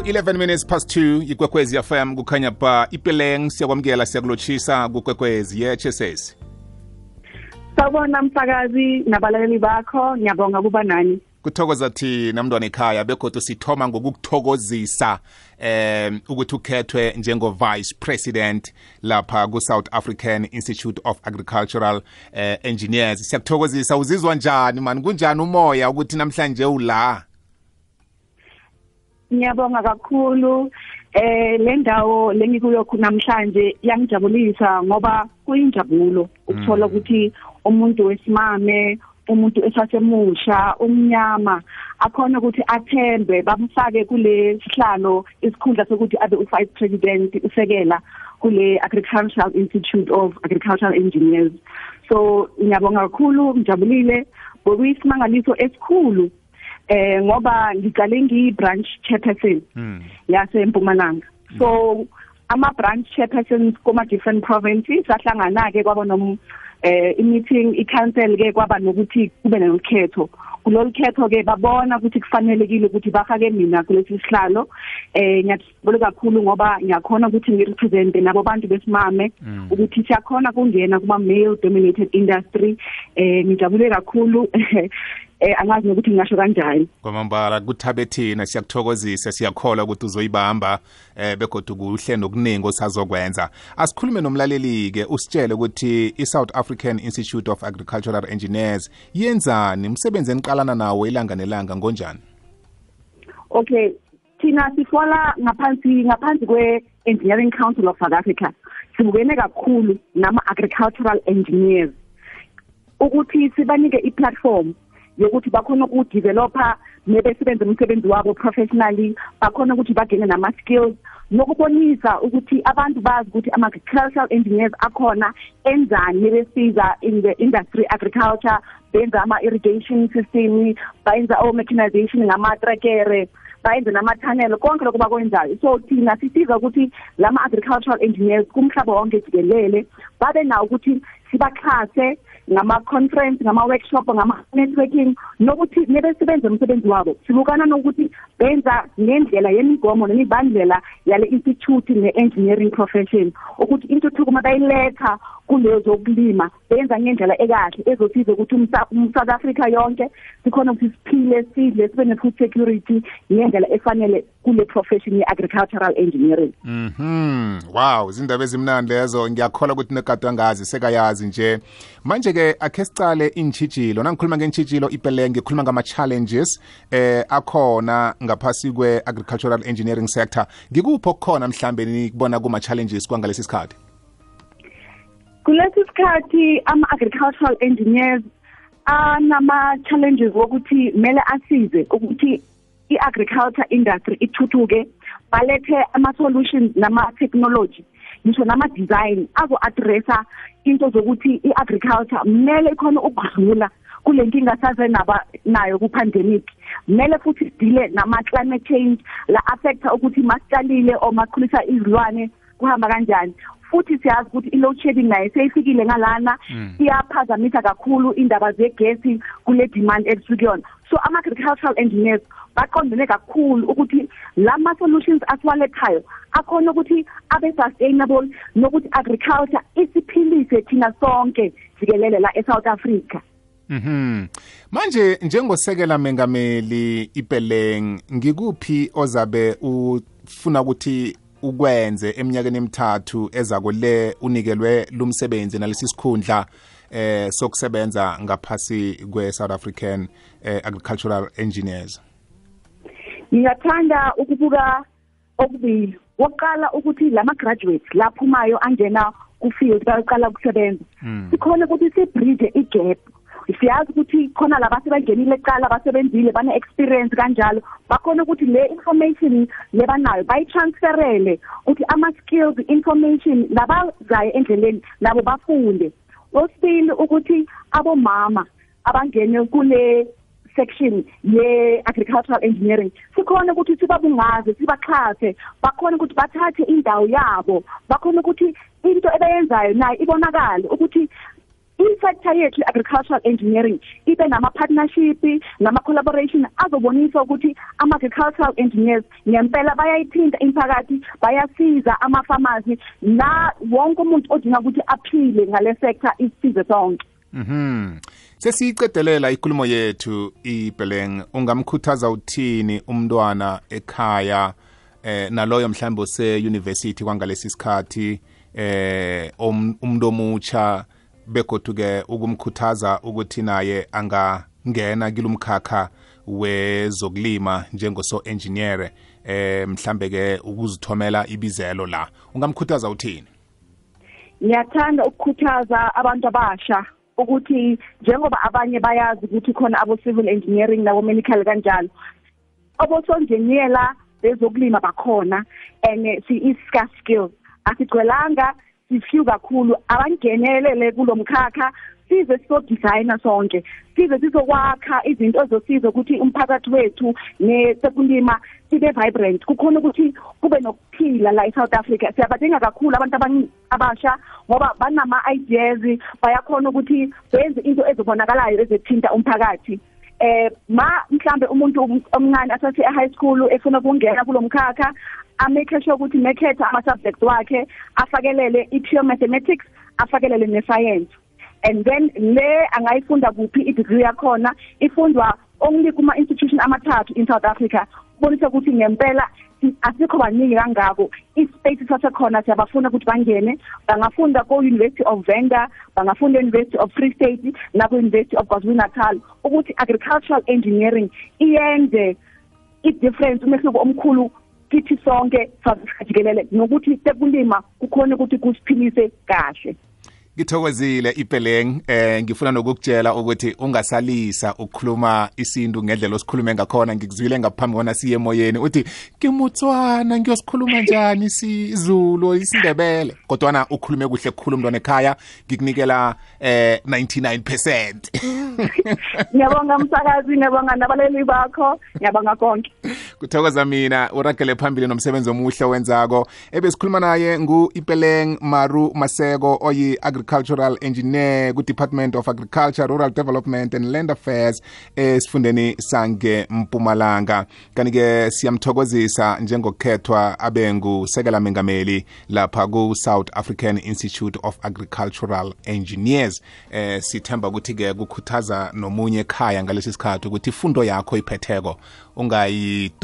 ku-11 minutes past 2 ikwekwezi fm kukhanya ba ipeleng siyakwamukela siyakulotshisa kukwekwezi yehs sawubona msakazi nabalaleli bakho ngiyabonga kuba nani. Kuthokoza thina mntwana ekhaya begodwa sithoma ngokukuthokozisa um ukuthi ukhethwe njengo-vice president lapha ku-south african institute of agricultural uh, engineers. Siyakuthokozisa uzizwa njani mani? Kunjani umoya ukuthi namhlanje ula? Ngiyabonga kakhulu eh le ndawo lengikuyo namhlanje yangijabulisa ngoba kuyinjabulo ukuthola ukuthi umuntu wesimame umuntu esasemusha umnyama akhona ukuthi athembe bamfake kule sihlalo isikhundla sokuthi abe u-vice president usekela kule agricultural institute of agricultural engineers. So ngiyabonga kakhulu ngijabulile. Bokuyisimangaliso esikhulu eh ngoba ngiqale ngiyi-branch chairperson mm. yasempumalanga so ama branch chairpersons kuma different provinces sahlangana ke kwaba nom eh i-meeting i-council ke kwaba nokuthi kube nokhetho. Kulolu khetho ke babona ukuthi kufanelekile ukuthi bafake mina kulesi sihlalo. Eh ngiyathola kakhulu ngoba ngiyakhona ukuthi ngirepresent nabo bantu besimame Mm. ukuthi siyakhona kungena kuma male dominated industry. Eh ngijabule kakhulu. eh angazi nokuthi ngingasho kanjani kwamambala kuthabe thina siyakuthokozisa siyakholwa ukuthi uzoyibamba eh begodwa kuhle nokuningi osazokwenza asikhulume nomlaleli-ke usitshele ukuthi i-south african institute of agricultural engineers yenzani umsebenzi eniqalana nawo ilanga nelanga ngonjani Okay, thina sifola ngaphansi ngaphansi kwe Engineering Council of South Africa. Sibukene kakhulu nama agricultural engineers. Ukuthi sibanike i-platform yokuthi bakhona ukudeveloper nebesebenza umsebenzi wabo professionally, bakhona ukuthi bagene nama skills nokubonisa ukuthi abantu bazi ukuthi ama agricultural engineers akhona enzani besiza in the industry agriculture benza ama irrigation system bayenza o mechanization ngama trakere bayenze nama-tunnel konke lokho bakwenzayo. So thina sisiza ukuthi lama agricultural engineers kumhlaba wonke jikelele babe nawo ukuthi sibaxhase ngama-conference ngama-workshop ngama-networking nokuthi nebesebenza umsebenzi wabo. Sibukana nokuthi benza ngendlela yemigomo nemibandlela yale institute ne-engineering profession. Ukuthi intuthuko uma bayiletha kuleyo zokulima benza ngendlela ekahle ezosiza ukuthi umsa- umsouth africa yonke sikhona ukuthi siphile sidle sibe ne-food security ngendlela efanele. Kule profession ye-agricultural engineering Mhm. Wow, izindaba ezimnandi lezo. Ngiyakholwa ukuthi negadwa ngazi sekayazi nje. Manje ke akhe sicale intshijilo. Nangikhuluma ngentshijilo ipelenge, ngikhuluma ngama challenges eh akhona ngaphasi kwe agricultural engineering sector. Ngikupho khona mhlambe nikubona kuma challenges kwangalesi sikhathi. kulesi sikhathi ama-agricultural engineers anama-challenges wokuthi kumele asize ukuthi i-agriculture industry ithuthuke balethe ama-solutions nama-technology ngisho nama-design azo-addressa into zokuthi i-agriculture kumele ikhona ukudlula kule nkinga saze naba nayo ku-pandemic. Kumele futhi sidile nama-climate change la affecta ukuthi masitshalile or makhulisa izilwane kuhamba kanjani. Futhi siyazi ukuthi i-load shedding nayo seyifikile ngalana. Iyaphazamisa kakhulu indaba zegesi kule demand ekusukuyona so ama-agricultural engineers baqondene kakhulu ukuthi lama solutions asiwalethayo akhona ukuthi abe sustainable nokuthi agriculture isiphilise thina sonke jikelele la eSouth Africa. Mhm. Manje njengosekela mengameli ipeleng ngikuphi ozabe ufuna ukuthi ukwenze eminyakeni emithathu ezako le unikelwe lumsebenzi nalesi sikhundla eh sokusebenza ngaphasi kwe South African eh, Agricultural Engineers. ngiyathanda ukubuka okubili. Wokuqala ukuthi lama graduates laphumayo angena kufield bayaqala ukusebenza. Sikhona ukuthi sibridge igap. Siyazi ukuthi khona laba sebangenile eqala basebenzile bane experience kanjalo. Bakhona ukuthi le information lebanayo bayitransferele ukuthi ama skills information labazayo endleleni nabo bafunde. Osibili ukuthi abomama abangene kule section ye agricultural engineering sikhona ukuthi sibabungaze sibaxhase bakhona ukuthi bathathe indawo yabo. Bakhona ukuthi into ebayenzayo nayo ibonakala ukuthi i-sector yethu agricultural engineering ibe nama-partnership nama-collaboration azobonisa ukuthi ama-agricultural engineers ngempela bayayithinta imiphakathi bayasiza ama-pharmacy na wonke umuntu odinga ukuthi aphile ngale sector isize sonke. Mhm. Sesiyicedelela ikhulumo yethu iBeleng. Ungamkhuthaza uthini umntwana ekhaya eh naloyo mhlambe ose university kwangalesi sikhathi eh umuntu omutsha begodu ke ukumkhuthaza ukuthi naye angangena kilomkhakha wezokulima njengoso engineer eh mhlambe ke ukuzithomela ibizelo la. Ungamkhuthaza uthini? Ngiyathanda ukukhuthaza abantu abasha ukuthi njengoba abanye bayazi ukuthi khona abo civil engineering nabo medical kanjalo obosonjeniyela bezokulima bakhona and si iska skills asigcwelanga sifew kakhulu abangenelele kulomkhakha size so designer sonke. Size sizokwakha izinto ezosiza ukuthi umphakathi wethu nesekulima sibe vibrant. Kukhona ukuthi kube nokuphila la eSouth Africa. Siyabadinga kakhulu abantu abasha ngoba banama ideas bayakhona ukuthi benze into ezobonakalayo ezithinta umphakathi. Eh ma mhlambe umuntu omncane asathi e high school efuna ukungena kulomkhakha amake sure ukuthi nekhetha ama subjects wakhe afakelele i pure mathematics afakelele ne science and then le angayifunda kuphi i-degree yakhona ifundwa only kuma institution amathathu in South Africa bonisa ukuthi ngempela asikho baningi kangako. Ispace sasekhona siyabafuna ukuthi bangene. Bangafunda ko University of Venda bangafunda University of Free State na ku University of KwaZulu Natal ukuthi agricultural engineering iyenze i-difference umehluko omkhulu kithi sonke sazijikelele nokuthi sekulima kukhona ukuthi kusiphilise kahle. Ngithokozile ipeleng eh ngifuna nokukutshela ukuthi ungasalisa ukukhuluma isintu ngendlela osikhulume ngakhona. Ngikuzwile ngaphambi kona siye emoyeni uthi ngimutswana ngiyosikhuluma njani isizulu isindebele? Kodwana ukhulume kuhle kukhulu umntwana ekhaya ngikunikela eh 99% ngiyabonga msakazi ngiyabonga nabaleli bakho ngiyabonga konke. Kuthokoza mina uragele phambili nomsebenzi omuhle wenzako ebesikhuluma naye ngu-ipeleng maru maseko oyi agricultural engineer ku-department of agriculture rural development and land affairs esifundeni sange mpumalanga. Kanti-ke siyamthokozisa njengokukhethwa abe ngusekela mengameli lapha ku-south african institute of agricultural engineers. Eh sithemba ukuthi-ke kukhuthaza nomunye ekhaya ngalesi sikhathi ukuthi ifundo yakho iphetheko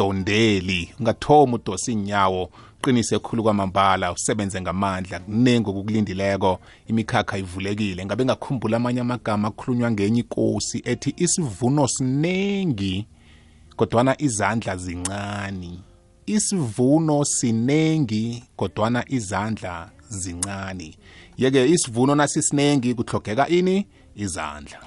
ungayidondeli ungathomi udosa inyawo uqinise khulu kwamambala usebenze ngamandla kuningi okukulindileko. Imikhakha ivulekile ngabe ngakhumbula amanye amagama akhulunywa ngenye ikosi ethi isivuno sinengi kodwana izandla zincane isivuno sinengi kodwana izandla zincane yeke isivuno nasisinengi kuhlogeka ini? Izandla.